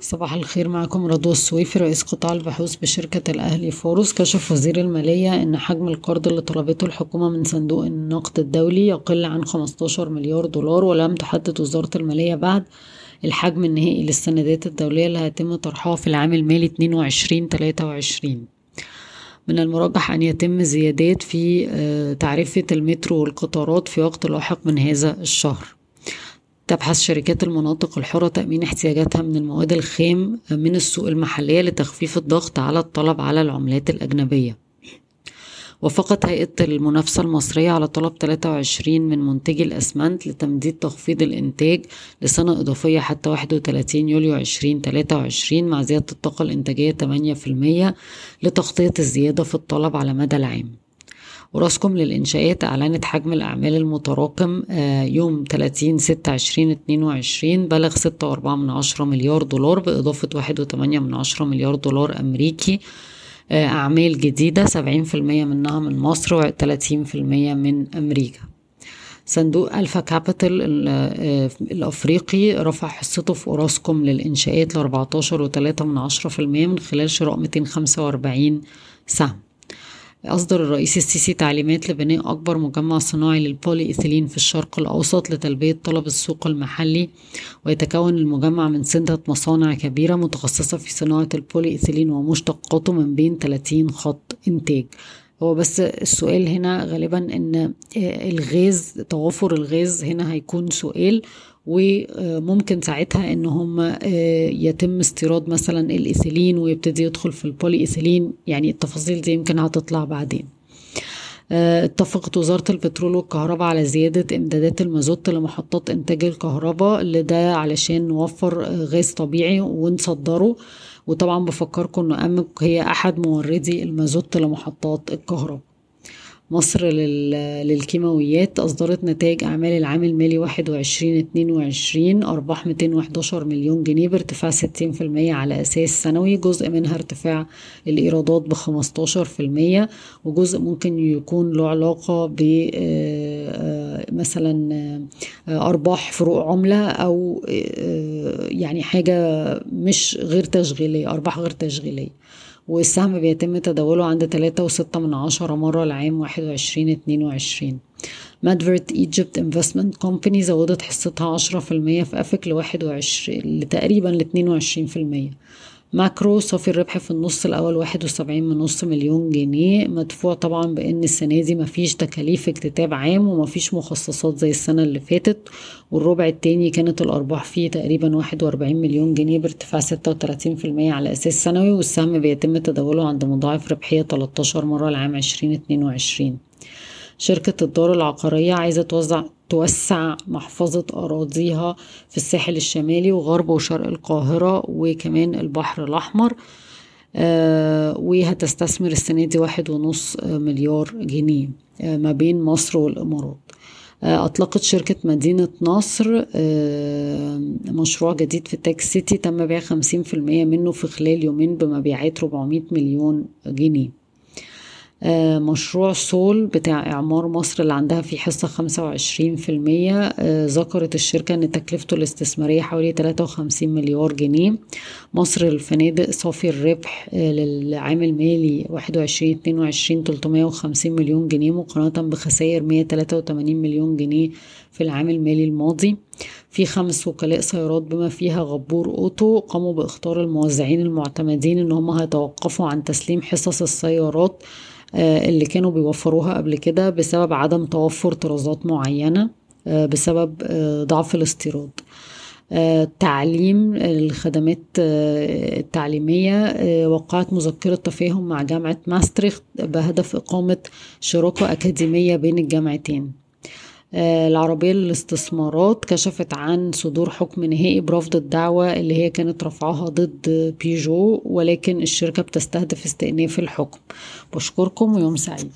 صباح الخير معكم رضوى السويفي رئيس قطاع البحوث بشركة الأهلي فاروس كشف وزير المالية أن حجم القرض اللي طلبته الحكومة من صندوق النقد الدولي يقل عن 15 مليار دولار ولم تحدد وزارة المالية بعد الحجم النهائي للسندات الدولية اللي هيتم طرحها في العام المالي 22-23 من المرجح أن يتم زيادات في آه، تعرفة المترو والقطارات في وقت لاحق من هذا الشهر. تبحث شركات المناطق الحرة تأمين احتياجاتها من المواد الخام من السوق المحلية لتخفيف الضغط على الطلب على العملات الأجنبية. وافقت هيئة المنافسة المصرية على طلب 23 من منتجي الأسمنت لتمديد تخفيض الإنتاج لسنة إضافية حتى 31 يوليو 2023 مع زيادة الطاقة الإنتاجية 8% لتغطية الزيادة في الطلب على مدى العام. وراسكم للإنشاءات أعلنت حجم الأعمال المتراكم آه، يوم 30 6 2022 بلغ 6.4 من عشرة مليار دولار بإضافة 1.8 من عشرة مليار دولار أمريكي. آه، أعمال جديدة 70% منها من مصر و30% من أمريكا. صندوق ألفا كابيتال آه، الأفريقي رفع حصته في أوراسكوم للإنشاءات ل 14.3 من عشرة في المية من خلال شراء 245 سهم. أصدر الرئيس السيسي تعليمات لبناء أكبر مجمع صناعي للبولي إيثيلين في الشرق الأوسط لتلبية طلب السوق المحلي ويتكون المجمع من ستة مصانع كبيرة متخصصة في صناعة البولي إيثيلين ومشتقاته من بين 30 خط إنتاج. هو بس السؤال هنا غالبا إن الغاز توافر الغاز هنا هيكون سؤال وممكن ساعتها إن هم آه، يتم استيراد مثلا الإيثيلين ويبتدي يدخل في البولي ايثيلين يعني التفاصيل دي يمكن هتطلع بعدين. آه، اتفقت وزارة البترول والكهرباء على زيادة إمدادات المازوت لمحطات إنتاج الكهرباء اللي ده علشان نوفر غاز طبيعي ونصدره. وطبعا بفكركم إن أمك هي أحد موردي المازوت لمحطات الكهرباء. مصر للكيماويات أصدرت نتائج أعمال العام المالي 21-22 أرباح 211 مليون جنيه بارتفاع 60% على أساس سنوي جزء منها ارتفاع الإيرادات ب 15% وجزء ممكن يكون له علاقة ب آه، آه، مثلا آه، أرباح فروق عملة أو يعني حاجة مش غير تشغيلية أرباح غير تشغيلية. والسهم بيتم تداوله عند تلاتة وستة من عشرة مرة لعام واحد وعشرين اتنين وعشرين. مادفرت Egypt Investment Company زودت حصتها عشرة في المية في أفك لواحد وعشرين لتقريبا في المية. ماكرو صافي الربح في النص الأول واحد وسبعين من نص مليون جنيه. مدفوع طبعا بأن السنة دي مفيش تكاليف اكتتاب عام ومفيش مخصصات زي السنة اللي فاتت. والربع التاني كانت الأرباح فيه تقريبا واحد وأربعين مليون جنيه بارتفاع ستة وتلاتين في المية على أساس سنوي والسهم بيتم تداوله عند مضاعف ربحية تلاتاشر مرة لعام عشرين اتنين وعشرين. شركة الدار العقارية عايزة توزع توسع محفظة أراضيها في الساحل الشمالي وغرب وشرق القاهرة وكمان البحر الأحمر. آه وهتستثمر السنة دي واحد ونص مليار جنيه آه ما بين مصر والإمارات. آه أطلقت شركة مدينة نصر مشروع جديد في تاك سيتي تم بيع خمسين في المية منه في خلال يومين بمبيعات 400 مليون جنيه. مشروع سول بتاع إعمار مصر اللي عندها فيه حصة خمسة وعشرين في المية آه، ذكرت الشركة أن تكلفته الاستثمارية حوالي تلاتة وخمسين مليار جنيه. مصر الفنادق صافي الربح آه، للعام المالي واحد وعشرين اتنين وعشرين تلتمية وخمسين مليون جنيه مقارنة بخسائر مية تلاتة وتمانين مليون جنيه في العام المالي الماضي. في خمس وكلاء سيارات بما فيها غبور أوتو قاموا بإخطار الموزعين المعتمدين إن هم هيتوقفوا عن تسليم حصص السيارات آه، اللي كانوا بيوفروها قبل كده بسبب عدم توفر طرازات معينة آه، بسبب آه، ضعف الاستيراد. تعليم الخدمات التعليمية وقعت مذكرة تفاهم مع جامعة ماستريخت بهدف إقامة شراكة أكاديمية بين الجامعتين. العربية للاستثمارات كشفت عن صدور حكم نهائي برفض الدعوة اللي هي كانت رفعها ضد بيجو ولكن الشركة بتستهدف استئناف الحكم. بشكركم ويوم سعيد.